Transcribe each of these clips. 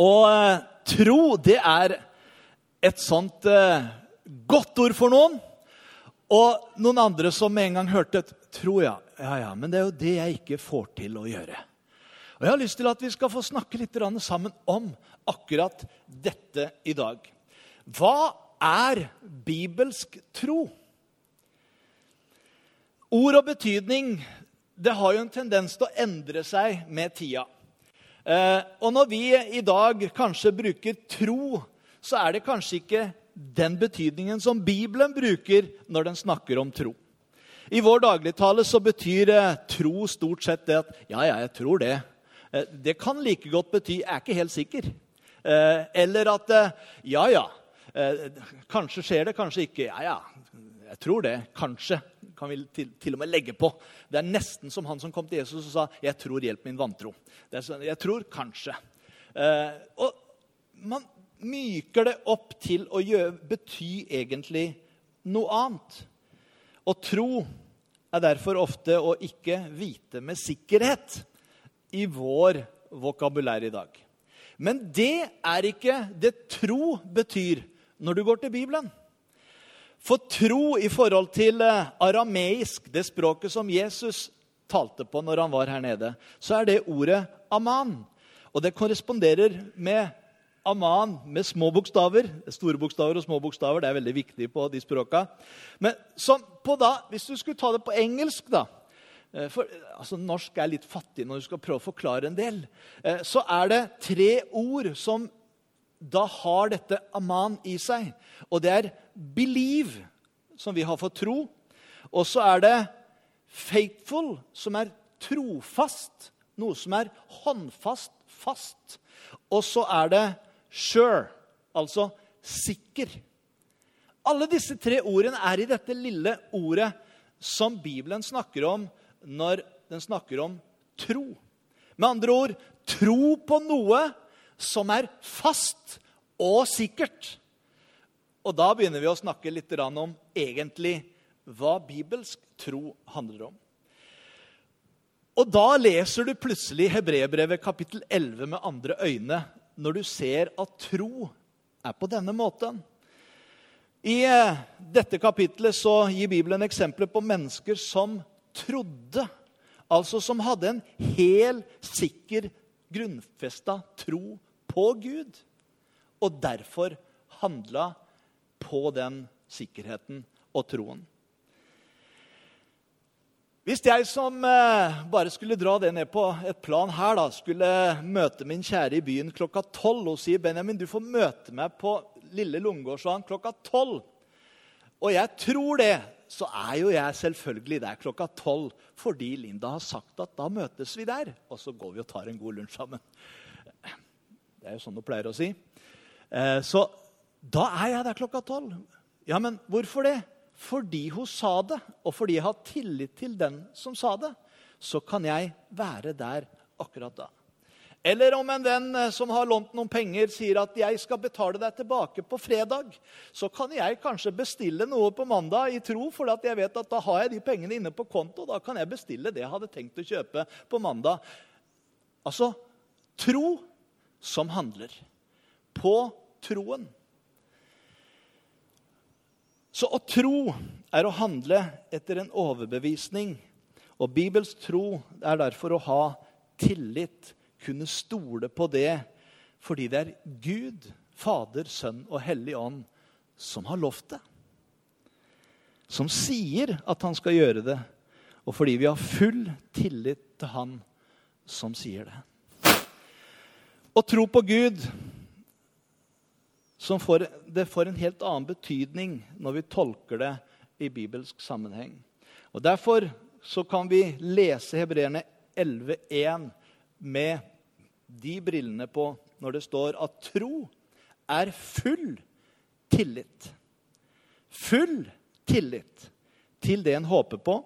Og eh, tro, det er et sånt eh, godt ord for noen. Og noen andre som med en gang hørte et tro, ja. ja, ja, men det er jo det jeg ikke får til å gjøre. Og Jeg har lyst til at vi skal få snakke litt sammen om akkurat dette i dag. Hva er bibelsk tro? Ord og betydning det har jo en tendens til å endre seg med tida. Eh, og når vi i dag kanskje bruker tro, så er det kanskje ikke den betydningen som Bibelen bruker når den snakker om tro. I vår dagligtale så betyr eh, tro stort sett det at ja, ja, jeg tror det. Eh, det kan like godt bety 'jeg er ikke helt sikker'. Eller at ja, ja. Kanskje skjer det, kanskje ikke. Ja, ja. Jeg tror det. Kanskje. Kan vi til, til, og med legge på. Det er nesten som han som kom til Jesus og sa 'Jeg tror, hjelp min vantro'. Sånn, jeg tror kanskje. Og man myker det opp til å gjøre, bety egentlig noe annet. Å tro er derfor ofte å ikke vite med sikkerhet i vår vokabulær i dag. Men det er ikke det tro betyr når du går til Bibelen. For tro i forhold til eh, arameisk, det språket som Jesus talte på når han var her nede, så er det ordet aman. Og det korresponderer med aman med små bokstaver. Store bokstaver og små bokstaver. Det er veldig viktig på de språka. Men da, hvis du skulle ta det på engelsk, da, Eh, for, altså, norsk er litt fattig når du skal prøve å forklare en del. Eh, så er det tre ord som da har dette aman i seg. Og det er believe, som vi har fått tro. Og så er det faithful, som er trofast. Noe som er håndfast, fast. Og så er det sure, altså sikker. Alle disse tre ordene er i dette lille ordet som Bibelen snakker om når den snakker om tro. Med andre ord tro på noe som er fast og sikkert. Og da begynner vi å snakke litt om egentlig hva bibelsk tro handler om. Og da leser du plutselig Hebrebrevet kapittel 11 med andre øyne når du ser at tro er på denne måten. I eh, dette kapitlet så gir Bibelen eksempler på mennesker som trodde, altså som hadde en hel, sikker, grunnfesta tro på Gud. Og derfor handla på den sikkerheten og troen. Hvis jeg som eh, bare skulle dra det ned på et plan her, da, skulle møte min kjære i byen klokka tolv og si Benjamin, du får møte meg på Lille Lungegårdsvann klokka tolv. Og jeg tror det, så er jo jeg selvfølgelig der klokka tolv fordi Linda har sagt at da møtes vi der. Og så går vi og tar en god lunsj sammen. Det er jo sånn hun pleier å si. Eh, så da er jeg der klokka tolv. Ja, men hvorfor det? Fordi hun sa det, og fordi jeg har tillit til den som sa det. Så kan jeg være der akkurat da. Eller om en venn eh, som har lånt noen penger, sier at 'jeg skal betale deg tilbake på fredag', så kan jeg kanskje bestille noe på mandag i tro, for jeg vet at da har jeg de pengene inne på konto. Da kan jeg bestille det jeg hadde tenkt å kjøpe på mandag. Altså tro som handler. På troen. Så å tro er å handle etter en overbevisning. Og Bibels tro er derfor å ha tillit kunne stole på det fordi det er Gud, Fader, Sønn og Hellig Ånd som har lovt det. Som sier at han skal gjøre det, og fordi vi har full tillit til han som sier det. Å tro på Gud får, det får en helt annen betydning når vi tolker det i bibelsk sammenheng. Og Derfor så kan vi lese Hebreerne 11,1 med de brillene på når det står at tro er full tillit. Full tillit til det en håper på,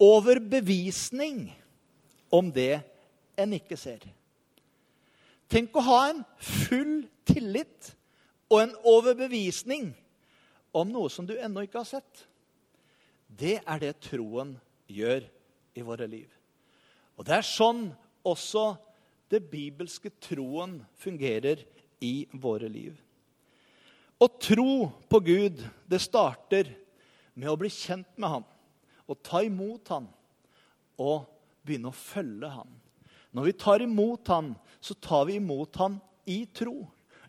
overbevisning om det en ikke ser. Tenk å ha en full tillit og en overbevisning om noe som du ennå ikke har sett. Det er det troen gjør i våre liv. Og det er sånn også det bibelske troen fungerer i våre liv. Å tro på Gud, det starter med å bli kjent med ham, og ta imot ham og begynne å følge ham. Når vi tar imot han, så tar vi imot han i tro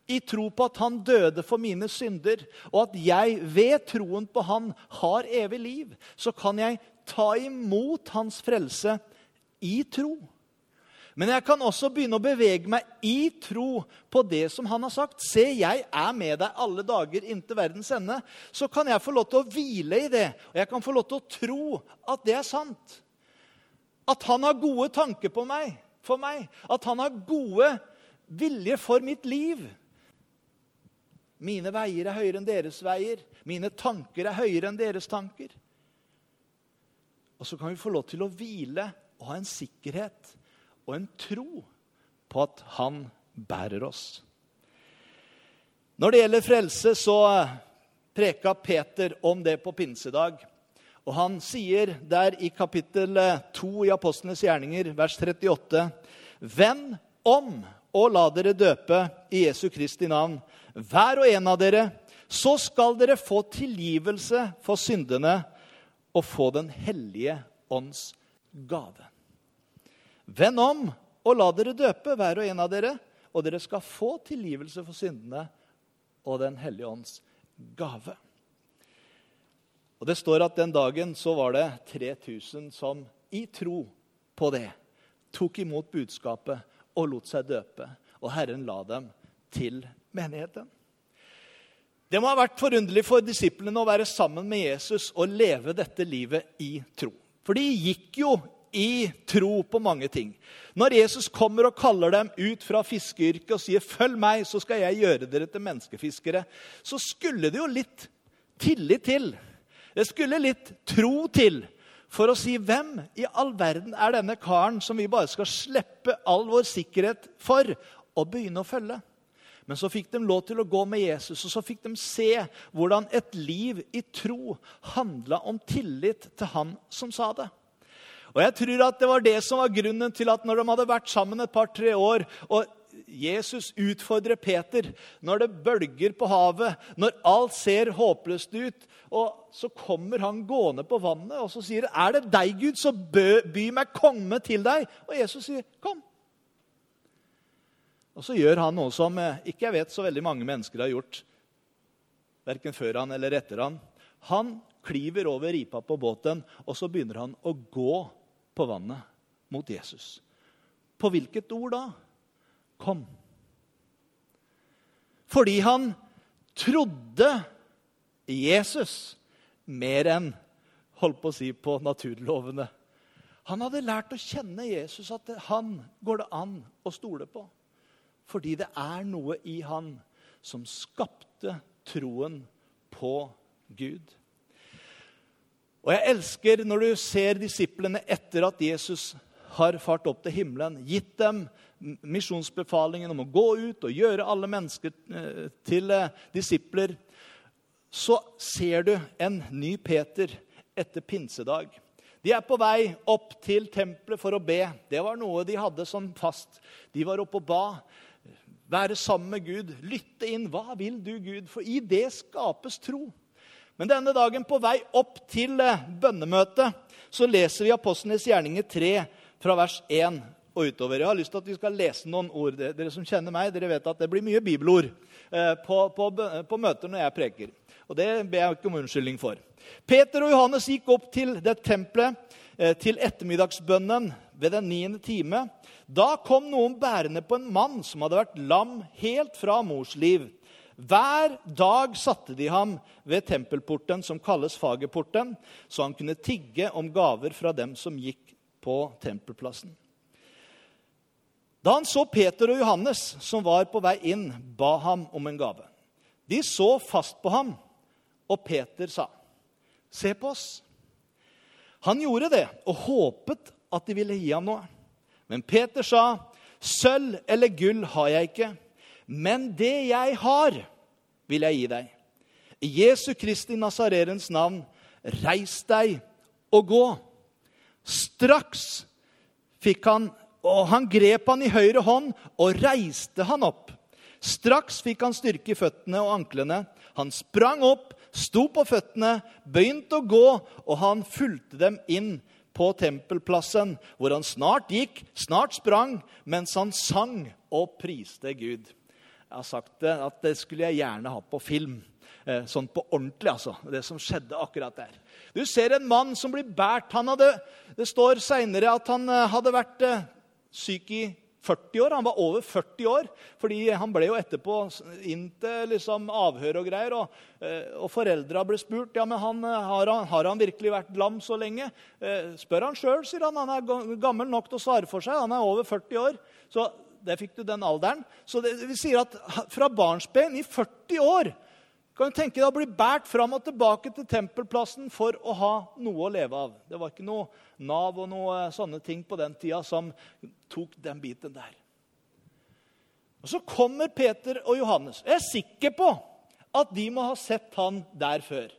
i tro på at han døde for mine synder, og at jeg ved troen på han har evig liv, så kan jeg ta imot hans frelse i tro. Men jeg kan også begynne å bevege meg i tro på det som han har sagt. Se, jeg er med deg alle dager inntil verdens ende. Så kan jeg få lov til å hvile i det, og jeg kan få lov til å tro at det er sant. At han har gode tanker på meg, for meg. At han har gode vilje for mitt liv. Mine veier er høyere enn deres veier. Mine tanker er høyere enn deres tanker. Og så kan vi få lov til å hvile og ha en sikkerhet og en tro på at han bærer oss. Når det gjelder frelse, så preka Peter om det på pinsedag. Og han sier der i kapittel 2 i Apostlenes gjerninger, vers 38.: Vend om og la dere døpe i Jesu Kristi navn hver og en av dere, så skal dere få tilgivelse for syndene og få Den hellige ånds gave. Vend om og la dere døpe, hver og en av dere, og dere skal få tilgivelse for syndene og Den hellige ånds gave. Og Det står at den dagen så var det 3000 som i tro på det tok imot budskapet og lot seg døpe. Og Herren la dem til menigheten. Det må ha vært forunderlig for disiplene å være sammen med Jesus og leve dette livet i tro. For de gikk jo i tro på mange ting. Når Jesus kommer og kaller dem ut fra fiskeyrket og sier 'følg meg, så skal jeg gjøre dere til menneskefiskere', så skulle det jo litt tillit til. Det skulle litt tro til for å si 'Hvem i all verden er denne karen som vi bare skal slippe all vår sikkerhet for?' og begynne å følge? Men så fikk de lov til å gå med Jesus, og så fikk de se hvordan et liv i tro handla om tillit til han som sa det. Og jeg tror at Det var det som var grunnen til at når de hadde vært sammen et par-tre år og Jesus utfordrer Peter når det bølger på havet, når alt ser håpløst ut. og Så kommer han gående på vannet og så sier han, 'Er det deg, Gud, så by meg komme til deg.' Og Jesus sier, 'Kom.' Og så gjør han noe som eh, ikke jeg vet så veldig mange mennesker har gjort. Verken før han eller etter han. Han kliver over ripa på båten, og så begynner han å gå på vannet mot Jesus. På hvilket ord da? Kom. Fordi han trodde Jesus mer enn holdt på å si på naturlovene. Han hadde lært å kjenne Jesus, at han går det an å stole på. Fordi det er noe i han som skapte troen på Gud. Og jeg elsker når du ser disiplene etter at Jesus har fart opp til himmelen, gitt dem misjonsbefalingen om å gå ut og gjøre alle mennesker eh, til eh, disipler, så ser du en ny Peter etter pinsedag. De er på vei opp til tempelet for å be. Det var noe de hadde som fast. De var oppe og ba være sammen med Gud, lytte inn. Hva vil du, Gud? For i det skapes tro. Men denne dagen, på vei opp til eh, bønnemøtet, så leser vi Apostlenes gjerninger 3 fra vers 1 og utover. Jeg har lyst til at vi skal lese noen ord. Dere som kjenner meg, dere vet at det blir mye bibelord eh, på, på, på møter når jeg preker. Og det ber jeg ikke om unnskyldning for. Peter og Johannes gikk opp til det tempelet eh, til ettermiddagsbønnen ved den niende time. Da kom noen bærende på en mann som hadde vært lam helt fra mors liv. Hver dag satte de ham ved tempelporten, som kalles Fagerporten, så han kunne tigge om gaver fra dem som gikk på tempelplassen. Da han så Peter og Johannes, som var på vei inn, ba ham om en gave. De så fast på ham, og Peter sa, 'Se på oss.' Han gjorde det og håpet at de ville gi ham noe. Men Peter sa, 'Sølv eller gull har jeg ikke, men det jeg har, vil jeg gi deg.' I Jesu Kristi Nasarerens navn, reis deg og gå. Straks fikk han og han grep han i høyre hånd og reiste han opp. Straks fikk han styrke i føttene og anklene. Han sprang opp, sto på føttene, begynte å gå, og han fulgte dem inn på tempelplassen, hvor han snart gikk, snart sprang, mens han sang og priste Gud. Jeg har sagt det, at det skulle jeg gjerne ha på film. Eh, sånn på ordentlig, altså. Det som skjedde akkurat der. Du ser en mann som blir båret. Det står seinere at han eh, hadde vært eh, syk i 40 år. Han var over 40 år, fordi han ble jo etterpå inn til liksom avhør og greier. Og, og foreldra ble spurt ja, men han, har, han, har han virkelig vært lam så lenge. Spør han sjøl, sier han. Han er gammel nok til å svare for seg. Han er over 40 år. Så der fikk du den alderen. Så det, vi sier at fra barnsben i 40 år kan du tenke deg å bli båret fram og tilbake til tempelplassen for å ha noe å leve av. Det var ikke noe Nav og noe sånne ting på den tida som tok den biten der. Og Så kommer Peter og Johannes. Jeg er sikker på at de må ha sett han der før.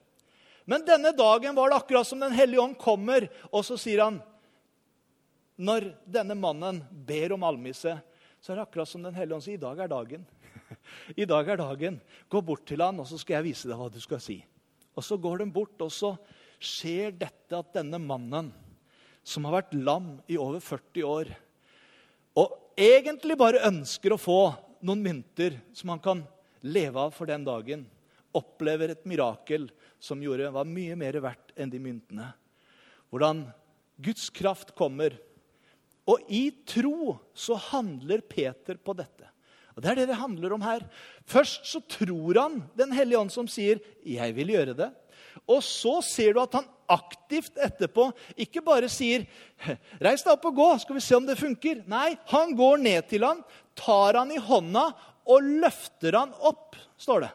Men denne dagen var det akkurat som Den hellige ånd kommer, og så sier han Når denne mannen ber om almisse, så er det akkurat som Den hellige ånd sier i dag er dagen. I dag er dagen. Gå bort til han, og så skal jeg vise deg hva du skal si. Og Så går de bort, og så skjer dette at denne mannen, som har vært lam i over 40 år, og egentlig bare ønsker å få noen mynter som han kan leve av for den dagen, opplever et mirakel som gjorde, var mye mer verdt enn de myntene. Hvordan Guds kraft kommer. Og i tro så handler Peter på dette. Og Det er det det handler om her. Først så tror han Den hellige ånd som sier 'jeg vil gjøre det'. Og så ser du at han aktivt etterpå ikke bare sier 'reis deg opp og gå, skal vi se om det funker'. Nei, han går ned til han, tar han i hånda og løfter han opp, står det.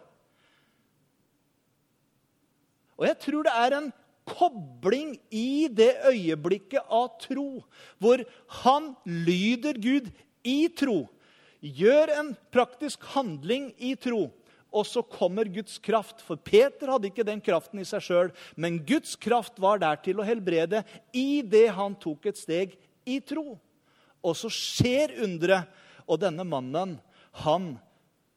Og jeg tror det er en kobling i det øyeblikket av tro, hvor han lyder Gud i tro. Gjør en praktisk handling i tro, og så kommer Guds kraft. For Peter hadde ikke den kraften i seg sjøl, men Guds kraft var der til å helbrede i det han tok et steg i tro. Og så skjer underet, og denne mannen, han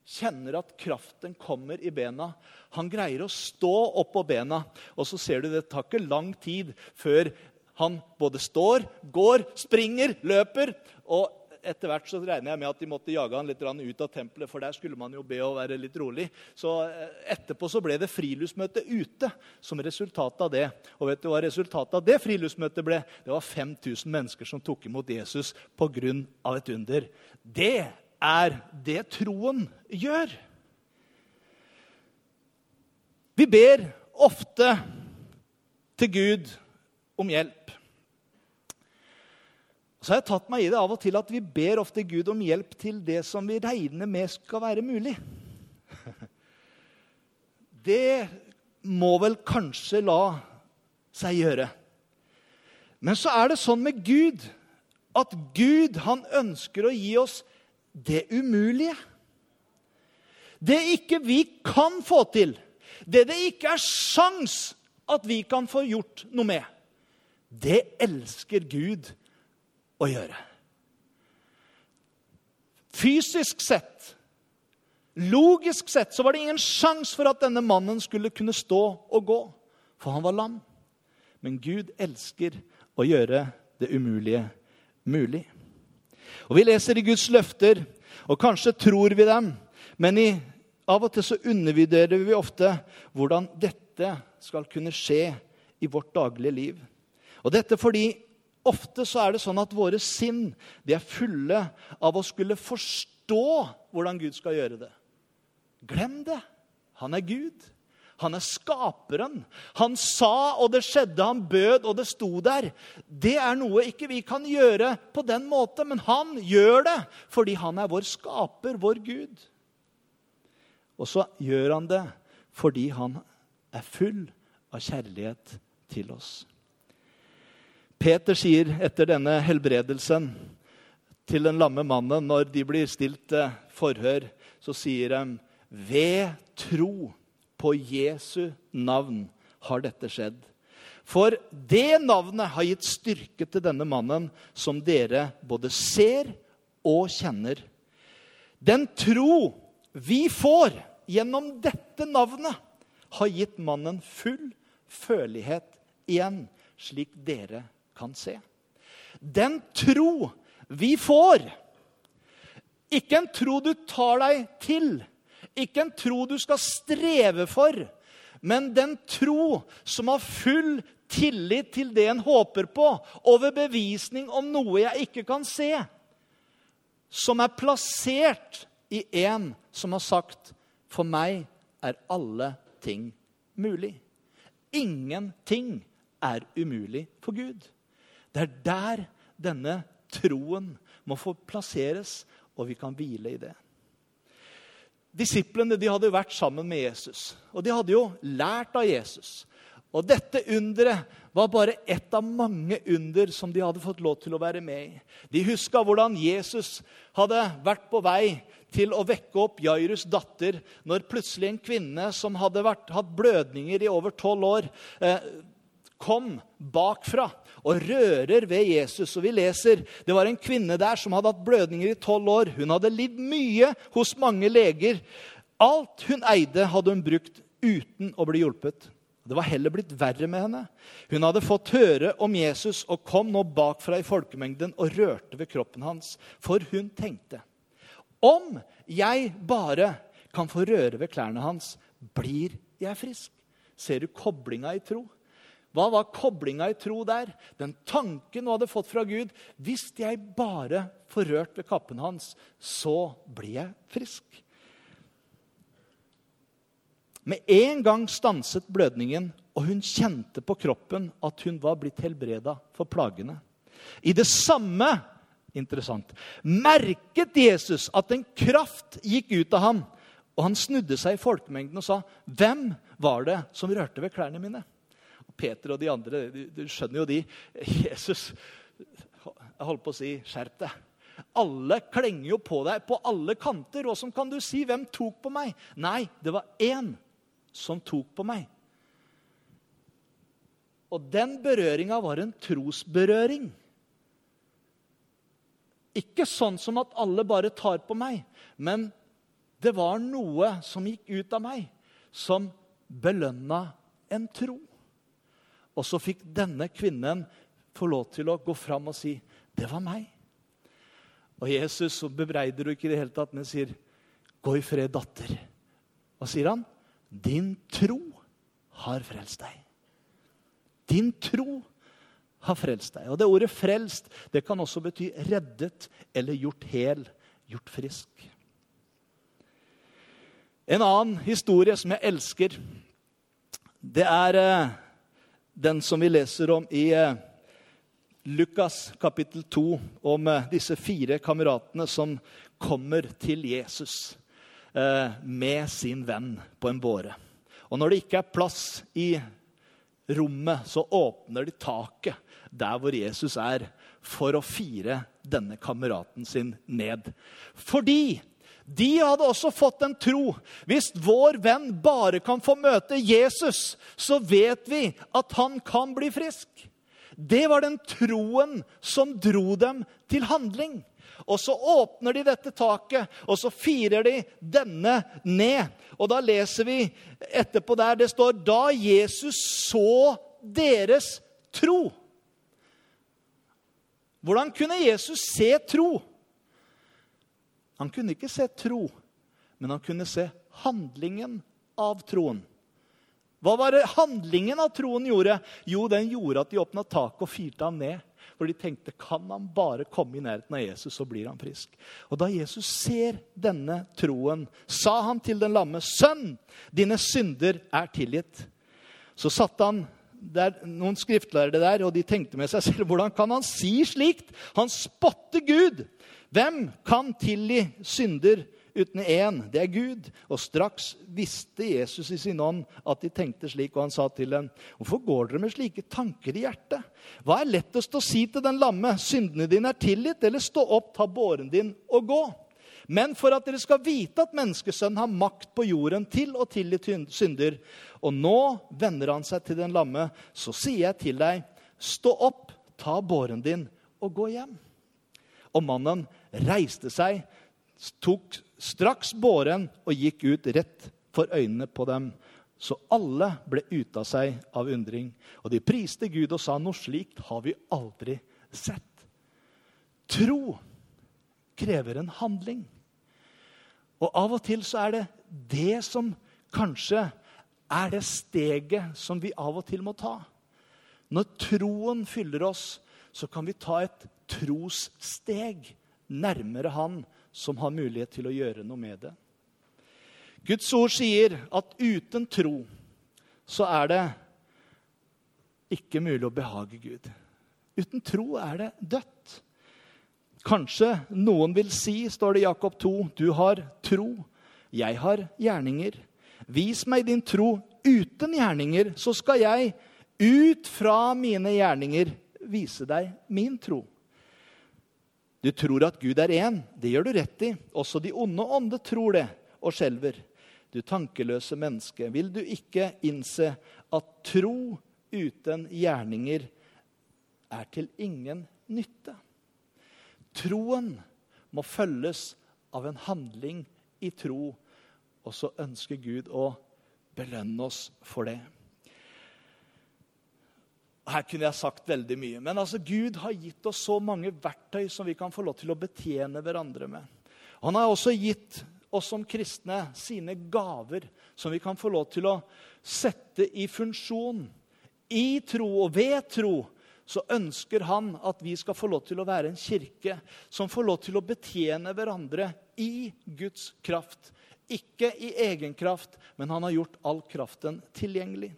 kjenner at kraften kommer i bena. Han greier å stå opp på bena. Og så ser du det tar ikke lang tid før han både står, går, springer, løper. Og etter hvert så regner jeg med at de måtte jage han litt ut av tempelet, for der skulle man jo be å være litt rolig. Så eh, etterpå så ble det friluftsmøte ute som resultat av det. Og vet du hva resultatet av det friluftsmøtet ble? Det var 5000 mennesker som tok imot Jesus pga. et under. Det er det troen gjør. Vi ber ofte til Gud om hjelp. Så har jeg tatt meg i det av og til at vi ber ofte Gud om hjelp til det som vi regner med skal være mulig. Det må vel kanskje la seg gjøre. Men så er det sånn med Gud at Gud han ønsker å gi oss det umulige. Det ikke vi kan få til, det det ikke er sjans at vi kan få gjort noe med, det elsker Gud å gjøre. Fysisk sett, logisk sett, så var det ingen sjanse for at denne mannen skulle kunne stå og gå, for han var lam. Men Gud elsker å gjøre det umulige mulig. Og Vi leser i Guds løfter, og kanskje tror vi dem, men i, av og til så undervurderer vi ofte hvordan dette skal kunne skje i vårt daglige liv. Og dette fordi Ofte så er det sånn at våre sinn de er fulle av å skulle forstå hvordan Gud skal gjøre det. Glem det. Han er Gud. Han er skaperen. Han sa, og det skjedde. Han bød, og det sto der. Det er noe ikke vi kan gjøre på den måten, men han gjør det fordi han er vår skaper, vår Gud. Og så gjør han det fordi han er full av kjærlighet til oss. Peter sier etter denne helbredelsen til den lamme mannen, når de blir stilt eh, forhør, så sier de ved tro på Jesu navn har dette skjedd. For det navnet har gitt styrke til denne mannen, som dere både ser og kjenner. Den tro vi får gjennom dette navnet, har gitt mannen full følelighet igjen, slik dere kan se. Den tro vi får, ikke en tro du tar deg til, ikke en tro du skal streve for, men den tro som har full tillit til det en håper på, over bevisning om noe jeg ikke kan se. Som er plassert i en som har sagt 'For meg er alle ting mulig'. Ingenting er umulig for Gud. Det er der denne troen må få plasseres, og vi kan hvile i det. Disiplene de hadde vært sammen med Jesus, og de hadde jo lært av Jesus. Og dette underet var bare ett av mange under som de hadde fått lov til å være med i. De huska hvordan Jesus hadde vært på vei til å vekke opp Jairus' datter når plutselig en kvinne som hadde vært, hatt blødninger i over tolv år, eh, kom bakfra og rører ved Jesus. Og vi leser det var en kvinne der som hadde hatt blødninger i tolv år. Hun hadde lidd mye hos mange leger. Alt hun eide, hadde hun brukt uten å bli hjulpet. Det var heller blitt verre med henne. Hun hadde fått høre om Jesus og kom nå bakfra i folkemengden og rørte ved kroppen hans. For hun tenkte om jeg bare kan få røre ved klærne hans, blir jeg frisk. Ser du koblinga i tro? Hva var koblinga i tro der? Den tanken hun hadde fått fra Gud. Hvis jeg bare får rørt ved kappen hans, så blir jeg frisk. Med en gang stanset blødningen, og hun kjente på kroppen at hun var blitt helbreda for plagene. I det samme interessant, merket Jesus at en kraft gikk ut av ham. Og han snudde seg i folkemengden og sa, 'Hvem var det som rørte ved klærne mine?' Peter og de andre, du, skjønner jo de. Jesus Jeg holdt på å si skjerp deg. Alle klenger jo på deg på alle kanter. Åssen kan du si? Hvem tok på meg? Nei, det var én som tok på meg. Og den berøringa var en trosberøring. Ikke sånn som at alle bare tar på meg, men det var noe som gikk ut av meg, som belønna en tro. Og så fikk denne kvinnen få lov til å gå fram og si, 'Det var meg'. Og Jesus så bebreider du ikke i det hele tatt, men sier, 'Gå i fred, datter'. Hva sier han? 'Din tro har frelst deg'. Din tro har frelst deg. Og det ordet 'frelst' det kan også bety reddet eller gjort hel, gjort frisk. En annen historie som jeg elsker, det er eh, den som vi leser om i eh, Lukas kapittel 2, om eh, disse fire kameratene som kommer til Jesus eh, med sin venn på en båre. Og når det ikke er plass i rommet, så åpner de taket der hvor Jesus er, for å fire denne kameraten sin ned. Fordi de hadde også fått en tro. Hvis vår venn bare kan få møte Jesus, så vet vi at han kan bli frisk. Det var den troen som dro dem til handling. Og så åpner de dette taket, og så firer de denne ned. Og da leser vi etterpå der det står Da Jesus så deres tro. Hvordan kunne Jesus se tro? Han kunne ikke se tro, men han kunne se handlingen av troen. Hva var det handlingen av troen gjorde? Jo, den gjorde at de åpna taket og firte ham ned. For de tenkte kan han bare komme i nærheten av Jesus, så blir han frisk. Og da Jesus ser denne troen, sa han til den lamme, 'Sønn, dine synder er tilgitt.' Så satte han der, noen skriftlærere der, og de tenkte med seg selv hvordan kan han si slikt? Han spotter Gud! Hvem kan tilgi synder uten én? Det er Gud. Og straks visste Jesus i sin ånd at de tenkte slik, og han sa til dem, hvorfor går dere med slike tanker i hjertet? Hva er lettest å si til den lamme, syndene dine er tilgitt, eller stå opp, ta båren din og gå? Men for at dere skal vite at menneskesønnen har makt på jorden til å tilgi synder, og nå vender han seg til den lamme, så sier jeg til deg, stå opp, ta båren din og gå hjem. Og mannen reiste seg, tok straks båren og gikk ut rett for øynene på dem. Så alle ble ute av seg av undring. Og de priste Gud og sa noe slikt har vi aldri sett. Tro krever en handling. Og av og til så er det det som kanskje er det steget som vi av og til må ta. Når troen fyller oss, så kan vi ta et trossteg nærmere Han som har mulighet til å gjøre noe med det. Guds ord sier at uten tro så er det ikke mulig å behage Gud. Uten tro er det dødt. Kanskje noen vil si, står det i Jakob 2, du har tro, jeg har gjerninger. Vis meg din tro uten gjerninger, så skal jeg ut fra mine gjerninger vise deg min tro. Du tror at Gud er én. Det gjør du rett i. Også de onde ånder tror det og skjelver. Du tankeløse menneske, vil du ikke innse at tro uten gjerninger er til ingen nytte? Troen må følges av en handling i tro, og så ønsker Gud å belønne oss for det. Her kunne jeg sagt veldig mye. Men altså, Gud har gitt oss så mange verktøy som vi kan få lov til å betjene hverandre med. Han har også gitt oss som kristne sine gaver som vi kan få lov til å sette i funksjon. I tro og ved tro så ønsker han at vi skal få lov til å være en kirke som får lov til å betjene hverandre i Guds kraft. Ikke i egen kraft, men han har gjort all kraften tilgjengelig.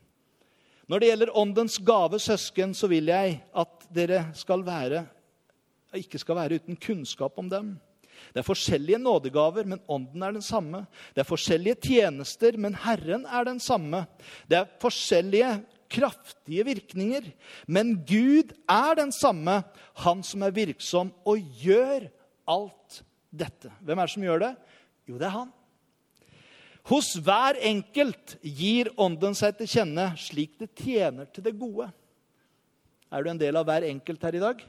Når det gjelder åndens gave, søsken, så vil jeg at dere skal være, ikke skal være uten kunnskap om dem. Det er forskjellige nådegaver, men ånden er den samme. Det er forskjellige tjenester, men Herren er den samme. Det er forskjellige kraftige virkninger, men Gud er den samme, han som er virksom og gjør alt dette. Hvem er det som gjør det? Jo, det er han. Hos hver enkelt gir Ånden seg til kjenne slik det tjener til det gode. Er du en del av hver enkelt her i dag?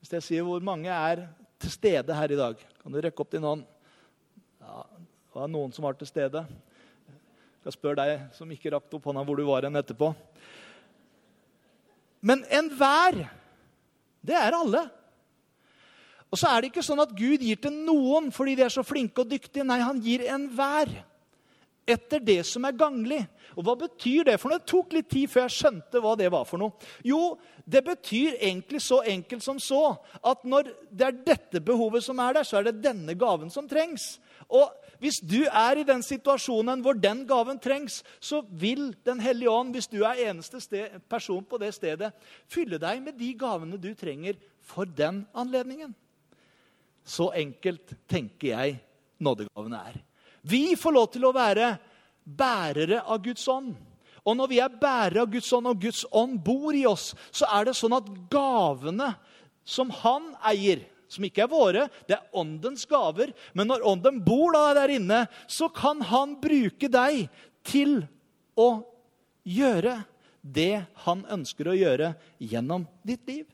Hvis jeg sier hvor mange er til stede her i dag, kan du rekke opp din hånd? Ja, det var noen som var til stede. Jeg spør deg som ikke rakte opp hånda, hvor du var hen etterpå. Men enhver, det er alle. Og så er det ikke sånn at Gud gir til noen fordi de er så flinke og dyktige. Nei, han gir enhver etter det som er ganglig. Og hva betyr det? For Det tok litt tid før jeg skjønte hva det var for noe. Jo, det betyr egentlig så enkelt som så at når det er dette behovet som er der, så er det denne gaven som trengs. Og hvis du er i den situasjonen hvor den gaven trengs, så vil Den hellige ånd, hvis du er eneste sted, person på det stedet, fylle deg med de gavene du trenger for den anledningen. Så enkelt tenker jeg nådegavene er. Vi får lov til å være bærere av Guds ånd. Og når vi er bærere av Guds ånd, og Guds ånd bor i oss, så er det sånn at gavene som han eier, som ikke er våre, det er åndens gaver. Men når ånden bor der inne, så kan han bruke deg til å gjøre det han ønsker å gjøre gjennom ditt liv.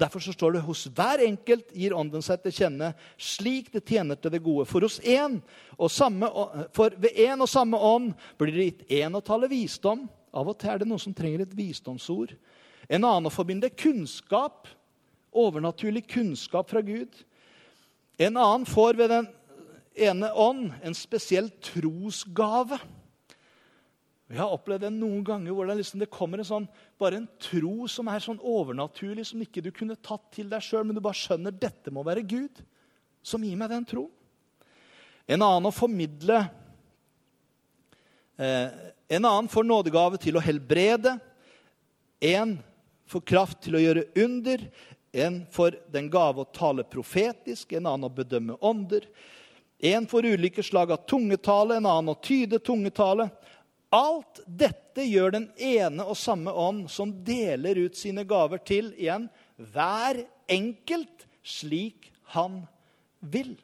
Derfor så står det hos hver enkelt gir ånden seg til kjenne, slik det tjener til det gode. For, en samme, for ved én og samme ånd blir det gitt én å tale visdom. Av og til er det noen som trenger et visdomsord. En annen å forbinde kunnskap, overnaturlig kunnskap fra Gud. En annen får ved den ene ånd en spesiell trosgave. Og Jeg har opplevd det noen ganger hvor det, liksom, det kommer en sånn, bare en tro som er sånn overnaturlig, som ikke du kunne tatt til deg sjøl, men du bare skjønner dette må være Gud som gir meg den tro. En annen å formidle eh, En annen får nådegave til å helbrede. En får kraft til å gjøre under. En får den gave å tale profetisk, en annen å bedømme ånder. En får ulike slag av tungetale, en annen å tyde tungetale. Alt dette gjør den ene og samme ånd, som deler ut sine gaver til igjen hver enkelt slik han vil.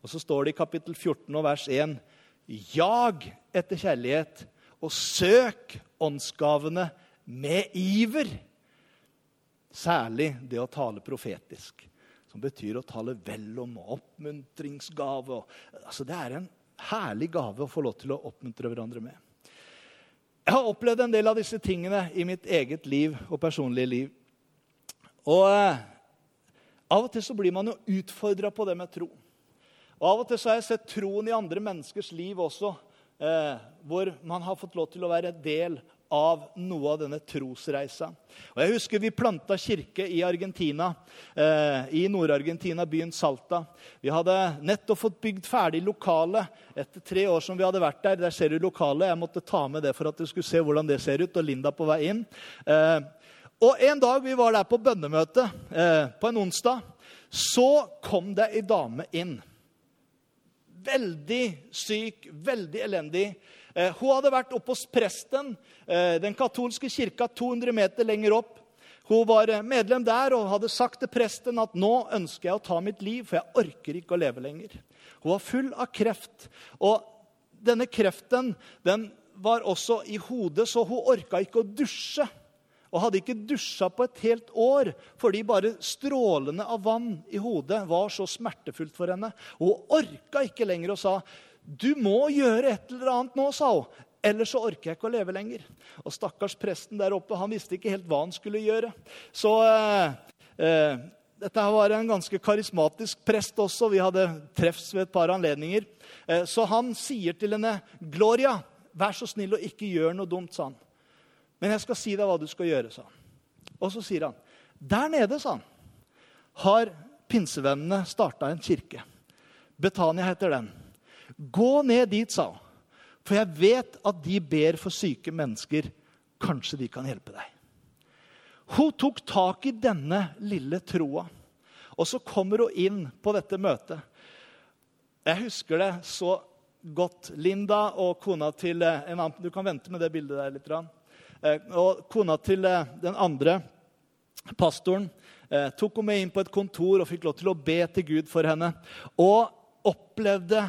Og så står det i kapittel 14 og vers 1.: Jag etter kjærlighet, og søk åndsgavene med iver. Særlig det å tale profetisk, som betyr å tale vel om oppmuntringsgave. Altså, det er en herlig gave å få lov til å oppmuntre hverandre med. Jeg har opplevd en del av disse tingene i mitt eget liv og personlige liv. Og eh, av og til så blir man jo utfordra på det med tro. Og Av og til så har jeg sett troen i andre menneskers liv også, eh, hvor man har fått lov til å være del av noe av denne trosreisa. Og jeg husker Vi planta kirke i Argentina, eh, i Nord-Argentina, byen Salta. Vi hadde nettopp fått bygd ferdig lokalet etter tre år som vi hadde vært der. Der ser du lokalet. Jeg måtte ta med det for at du skulle se hvordan det ser ut. Og Linda på vei inn. Eh, og En dag vi var der på bønnemøte, eh, på en onsdag, så kom det ei dame inn. Veldig syk, veldig elendig. Eh, hun hadde vært oppe hos presten, eh, den katolske kirka 200 meter lenger opp. Hun var eh, medlem der og hadde sagt til presten at nå ønsker jeg å ta mitt liv, for jeg orker ikke å leve lenger. Hun var full av kreft. Og denne kreften den var også i hodet, så hun orka ikke å dusje. Og hadde ikke dusja på et helt år fordi bare strålene av vann i hodet var så smertefullt for henne. Hun orka ikke lenger og sa 'Du må gjøre et eller annet nå', sa hun. 'Ellers så orker jeg ikke å leve lenger'. Og stakkars presten der oppe han visste ikke helt hva han skulle gjøre. Så eh, eh, dette var en ganske karismatisk prest også. Vi hadde treffs ved et par anledninger. Eh, så han sier til henne, 'Gloria, vær så snill og ikke gjør noe dumt', sa han. 'Men jeg skal si deg hva du skal gjøre', sa han. Og så sier han, 'Der nede', sa han, 'har pinsevennene starta en kirke'. Betania heter den. Gå ned dit, sa hun. For jeg vet at de ber for syke mennesker. Kanskje de kan hjelpe deg. Hun tok tak i denne lille troa. Og så kommer hun inn på dette møtet. Jeg husker det så godt. Linda og kona til eh, en annen, Du kan vente med det bildet der litt. Eh, og kona til eh, den andre pastoren tok hun med inn på et kontor og fikk lov til å be til Gud for henne. Og opplevde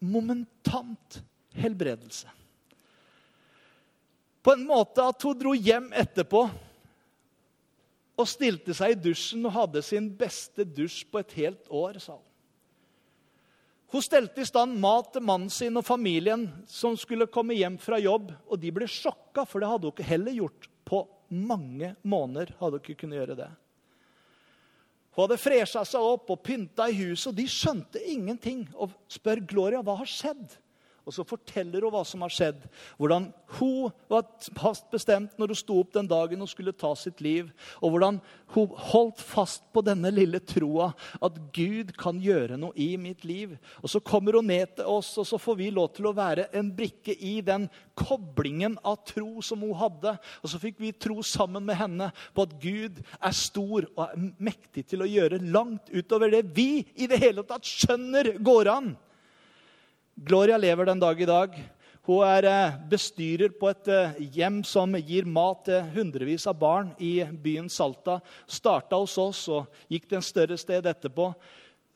momentant helbredelse. På en måte at hun dro hjem etterpå og stilte seg i dusjen og hadde sin beste dusj på et helt år, sa hun. Hun stelte i stand mat til mannen sin og familien som skulle komme hjem fra jobb. Og de ble sjokka, for det hadde hun ikke heller gjort. På mange måneder hadde hun ikke kunnet gjøre det. Hun hadde fresha seg opp og pynta i huset, og de skjønte ingenting. Og spør Gloria hva har skjedd. Og så forteller hun hva som har skjedd. Hvordan hun var fast bestemt når hun sto opp den dagen hun skulle ta sitt liv. Og hvordan hun holdt fast på denne lille troa at Gud kan gjøre noe i mitt liv. Og Så kommer hun ned til oss, og så får vi lov til å være en brikke i den koblingen av tro som hun hadde. Og så fikk vi tro sammen med henne på at Gud er stor og er mektig til å gjøre langt utover det vi i det hele tatt skjønner går an. Gloria lever den dag i dag. Hun er eh, bestyrer på et eh, hjem som gir mat til hundrevis av barn i byen Salta. Starta hos oss og gikk til en større sted etterpå.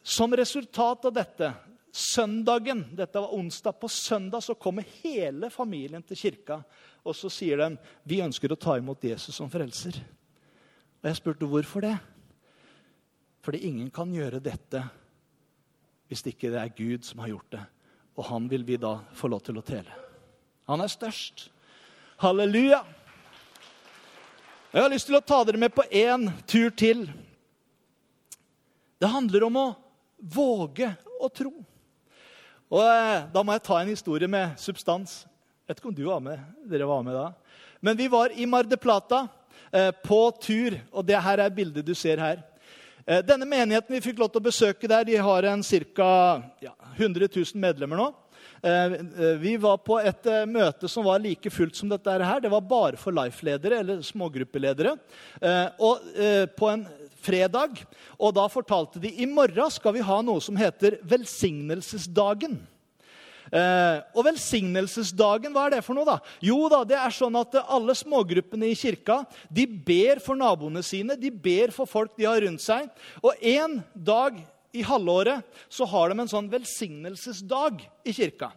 Som resultat av dette, søndagen, dette var onsdag, på søndag så kommer hele familien til kirka. Og så sier de vi ønsker å ta imot Jesus som frelser. Og jeg spurte hvorfor det. Fordi ingen kan gjøre dette hvis ikke det er Gud som har gjort det. Og han vil vi da få lov til å tele. Han er størst. Halleluja! Jeg har lyst til å ta dere med på én tur til. Det handler om å våge å tro. Og eh, Da må jeg ta en historie med substans. Jeg vet ikke om du var med, dere var med da. Men vi var i Mar de Plata eh, på tur, og det her er bildet du ser her. Eh, denne menigheten vi fikk lov til å besøke der, de har en ca. Ja, 100 000 medlemmer nå. Eh, eh, vi var på et møte som var like fullt som dette her. Det var bare for Life-ledere eller smågruppeledere. Og på en fredag. Og da fortalte de i morgen skal vi ha noe som heter velsignelsesdagen. Eh, og velsignelsesdagen, hva er det for noe? da? Jo da, det er sånn at alle smågruppene i kirka de ber for naboene sine, de ber for folk de har rundt seg. Og en dag i halvåret så har de en sånn velsignelsesdag i kirka.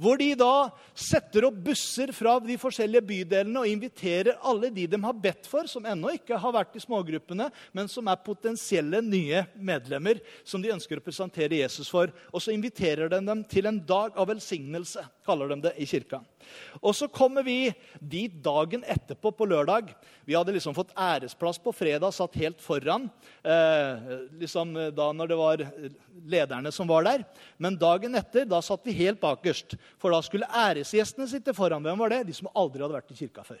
Hvor de da setter opp busser fra de forskjellige bydelene og inviterer alle de de har bedt for, som ennå ikke har vært i smågruppene, men som er potensielle nye medlemmer som de ønsker å presentere Jesus for. Og så inviterer de dem til en dag av velsignelse, kaller de det i kirka. Og så kommer vi dit dagen etterpå, på lørdag. Vi hadde liksom fått æresplass på fredag, satt helt foran. Eh, liksom da når det var lederne som var der. Men dagen etter da satt vi helt bakerst. For da skulle æresgjestene sitte foran. Hvem var det? De som aldri hadde vært i kirka før.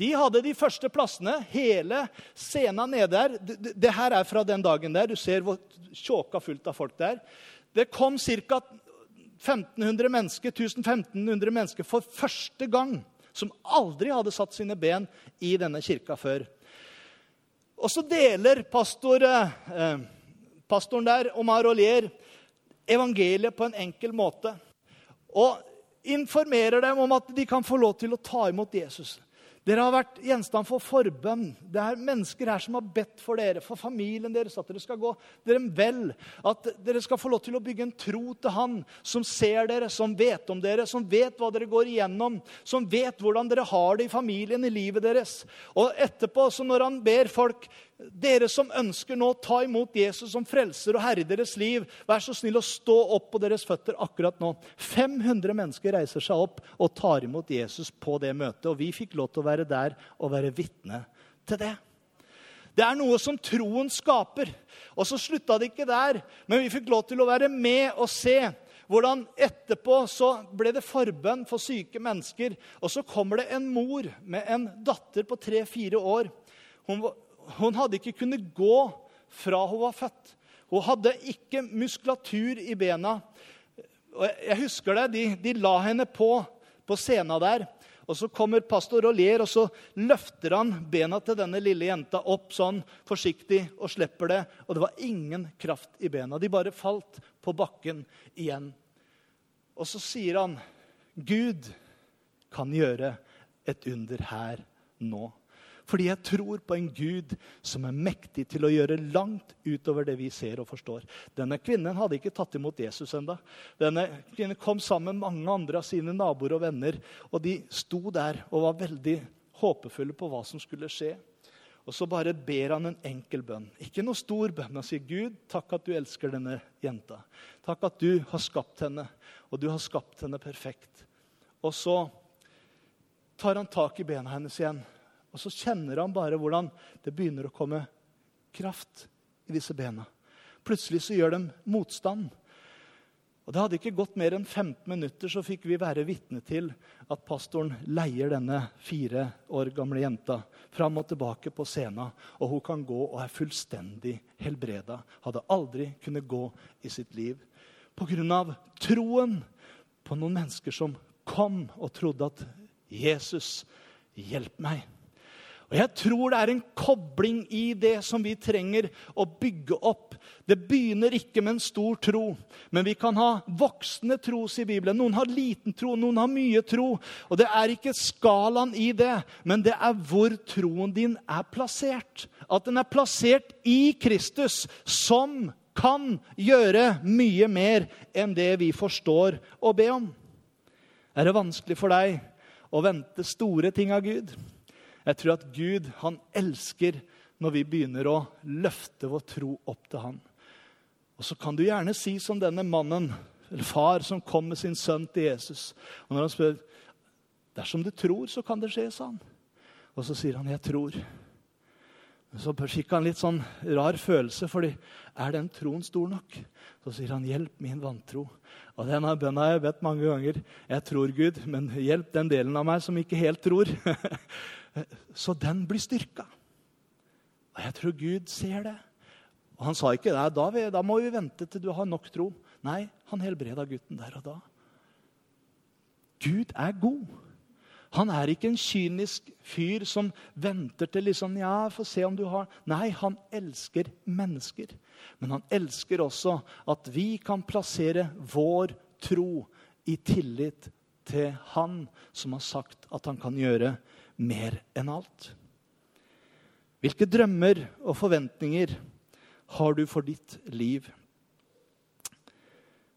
De hadde de første plassene. Hele scenen nede der. Det, det her er fra den dagen der. Du ser hvor tjåka fullt av folk det er. Det kom ca. 1500 mennesker, 1500 mennesker for første gang som aldri hadde satt sine ben i denne kirka før. Og så deler pastor, eh, pastoren der, Omar Olier, evangeliet på en enkel måte. Og informerer dem om at de kan få lov til å ta imot Jesus. Dere har vært gjenstand for forbønn. Det er mennesker her som har bedt for dere, for familien deres, at dere skal gå dere vel. At dere skal få lov til å bygge en tro til Han som ser dere, som vet om dere, som vet hva dere går igjennom, som vet hvordan dere har det i familien, i livet deres. Og etterpå, så når han ber folk dere som ønsker nå å ta imot Jesus som frelser og herre i deres liv, vær så snill å stå opp på deres føtter akkurat nå. 500 mennesker reiser seg opp og tar imot Jesus på det møtet. Og vi fikk lov til å være der og være vitne til det. Det er noe som troen skaper. Og så slutta det ikke der, men vi fikk lov til å være med og se hvordan etterpå så ble det forbønn for syke mennesker. Og så kommer det en mor med en datter på tre-fire år. Hun hun hadde ikke kunnet gå fra hun var født. Hun hadde ikke muskulatur i bena. Jeg husker det, De, de la henne på på scenen der. Og Så kommer pastor og ler, og så løfter han bena til denne lille jenta opp sånn forsiktig og slipper det. Og det var ingen kraft i bena. De bare falt på bakken igjen. Og så sier han, 'Gud kan gjøre et under her nå'. Fordi jeg tror på en Gud som er mektig til å gjøre langt utover det vi ser og forstår. Denne kvinnen hadde ikke tatt imot Jesus enda. Denne kvinnen kom sammen med mange andre av sine naboer og venner. Og de sto der og var veldig håpefulle på hva som skulle skje. Og så bare ber han en enkel bønn. Ikke noe stor bønn. Han sier, 'Gud, takk at du elsker denne jenta.' 'Takk at du har skapt henne, og du har skapt henne perfekt.' Og så tar han tak i bena hennes igjen og så kjenner han bare hvordan det begynner å komme kraft i disse bena. Plutselig så gjør de motstand. Og Det hadde ikke gått mer enn 15 minutter, så fikk vi være vitne til at pastoren leier denne fire år gamle jenta fram og tilbake på scenen. Og hun kan gå og er fullstendig helbreda. Hadde aldri kunnet gå i sitt liv. Pga. troen på noen mennesker som kom og trodde at Jesus, hjelp meg. Og Jeg tror det er en kobling i det som vi trenger å bygge opp. Det begynner ikke med en stor tro, men vi kan ha voksne tro, sier Bibelen. Noen har liten tro, noen har mye tro. Og Det er ikke skalaen i det, men det er hvor troen din er plassert. At den er plassert i Kristus, som kan gjøre mye mer enn det vi forstår å be om. Er det vanskelig for deg å vente store ting av Gud? Jeg tror at Gud han elsker når vi begynner å løfte vår tro opp til han. Og så kan du gjerne si som denne mannen, eller far, som kom med sin sønn til Jesus. Og når han spør dersom du tror, så kan det skje, sa han. Og så sier han, 'Jeg tror'. Så fikk han litt sånn rar følelse, fordi er den troen stor nok? Så sier han, 'Hjelp min vantro'. Og den bønna har jeg bedt mange ganger. Jeg tror Gud, men hjelp den delen av meg som ikke helt tror. Så den blir styrka. Og jeg tror Gud ser det. Og han sa ikke da, da må vi vente til du har nok tro. Nei, han helbreda gutten der og da. Gud er god. Han er ikke en kynisk fyr som venter til liksom, ja, få se om du har Nei, han elsker mennesker. Men han elsker også at vi kan plassere vår tro i tillit til han som har sagt at han kan gjøre mer enn alt. Hvilke drømmer og forventninger har du for ditt liv?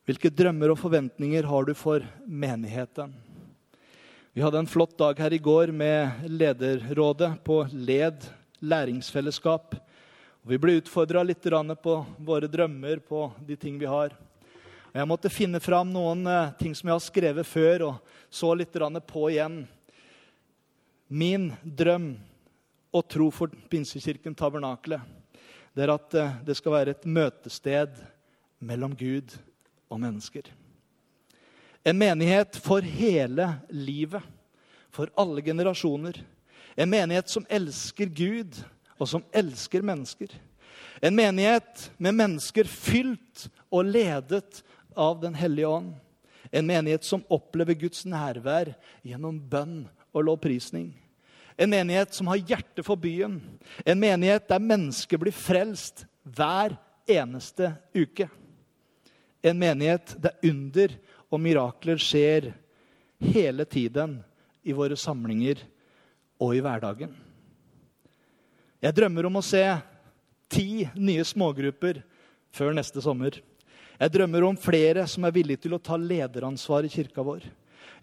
Hvilke drømmer og forventninger har du for menigheten? Vi hadde en flott dag her i går med lederrådet på LED læringsfellesskap. Vi ble utfordra litt på våre drømmer, på de ting vi har. Jeg måtte finne fram noen eh, ting som jeg har skrevet før, og så litt på igjen. Min drøm og tro for Pinsekirken Tabernakle det er at eh, det skal være et møtested mellom Gud og mennesker. En menighet for hele livet, for alle generasjoner. En menighet som elsker Gud, og som elsker mennesker. En menighet med mennesker fylt og ledet av Den hellige ånd. En menighet som opplever Guds nærvær gjennom bønn og lovprisning. En menighet som har hjerte for byen. En menighet der mennesker blir frelst hver eneste uke. En menighet der under og mirakler skjer hele tiden i våre samlinger og i hverdagen. Jeg drømmer om å se ti nye smågrupper før neste sommer. Jeg drømmer om flere som er villige til å ta lederansvar i kirka vår.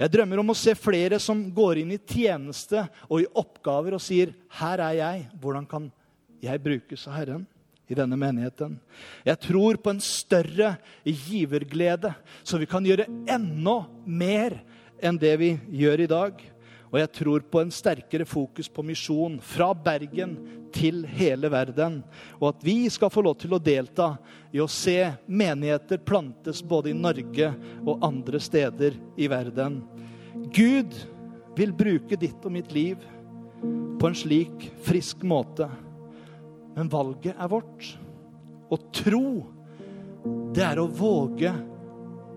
Jeg drømmer om å se flere som går inn i tjeneste og i oppgaver og sier, 'Her er jeg. Hvordan kan jeg brukes av Herren?' I denne menigheten. Jeg tror på en større giverglede, så vi kan gjøre enda mer enn det vi gjør i dag. Og jeg tror på en sterkere fokus på misjon fra Bergen til hele verden. Og at vi skal få lov til å delta i å se menigheter plantes både i Norge og andre steder i verden. Gud vil bruke ditt og mitt liv på en slik frisk måte men valget er vårt. Å tro, det er å våge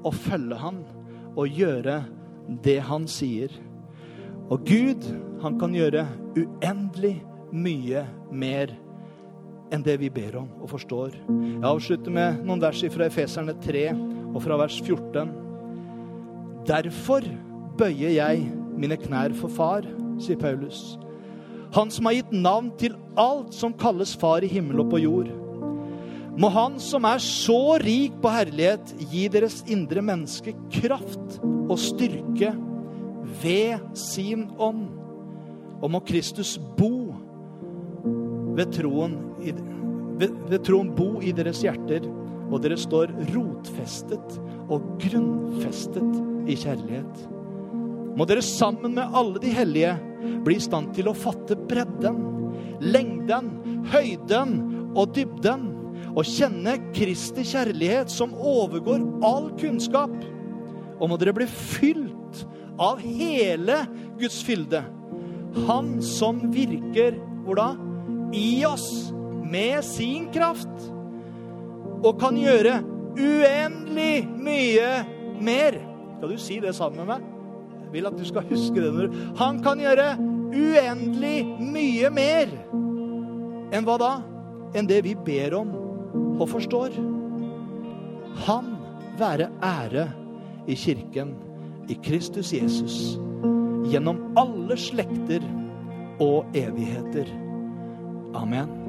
å følge Han og gjøre det Han sier. Og Gud, han kan gjøre uendelig mye mer enn det vi ber om og forstår. Jeg avslutter med noen vers fra Efeserne 3 og fra vers 14. Derfor bøyer jeg mine knær for far, sier Paulus han som har gitt navn til alt som kalles far i himmel og på jord. Må Han som er så rik på herlighet, gi deres indre menneske kraft og styrke ved sin ånd. Og må Kristus bo ved troen, i, ved, ved troen bo i deres hjerter, og dere står rotfestet og grunnfestet i kjærlighet. Må dere sammen med alle de hellige bli i stand til å fatte bredden, lengden, høyden og dybden, og kjenne Kristi kjærlighet som overgår all kunnskap. Og må dere bli fylt av hele Guds fylde. Han som virker hvor da? I oss med sin kraft. Og kan gjøre uendelig mye mer. Skal du si det sammen med meg? Vil at du skal huske det. Han kan gjøre uendelig mye mer. Enn hva da? Enn det vi ber om og forstår. Han være ære i kirken, i Kristus Jesus, gjennom alle slekter og evigheter. Amen.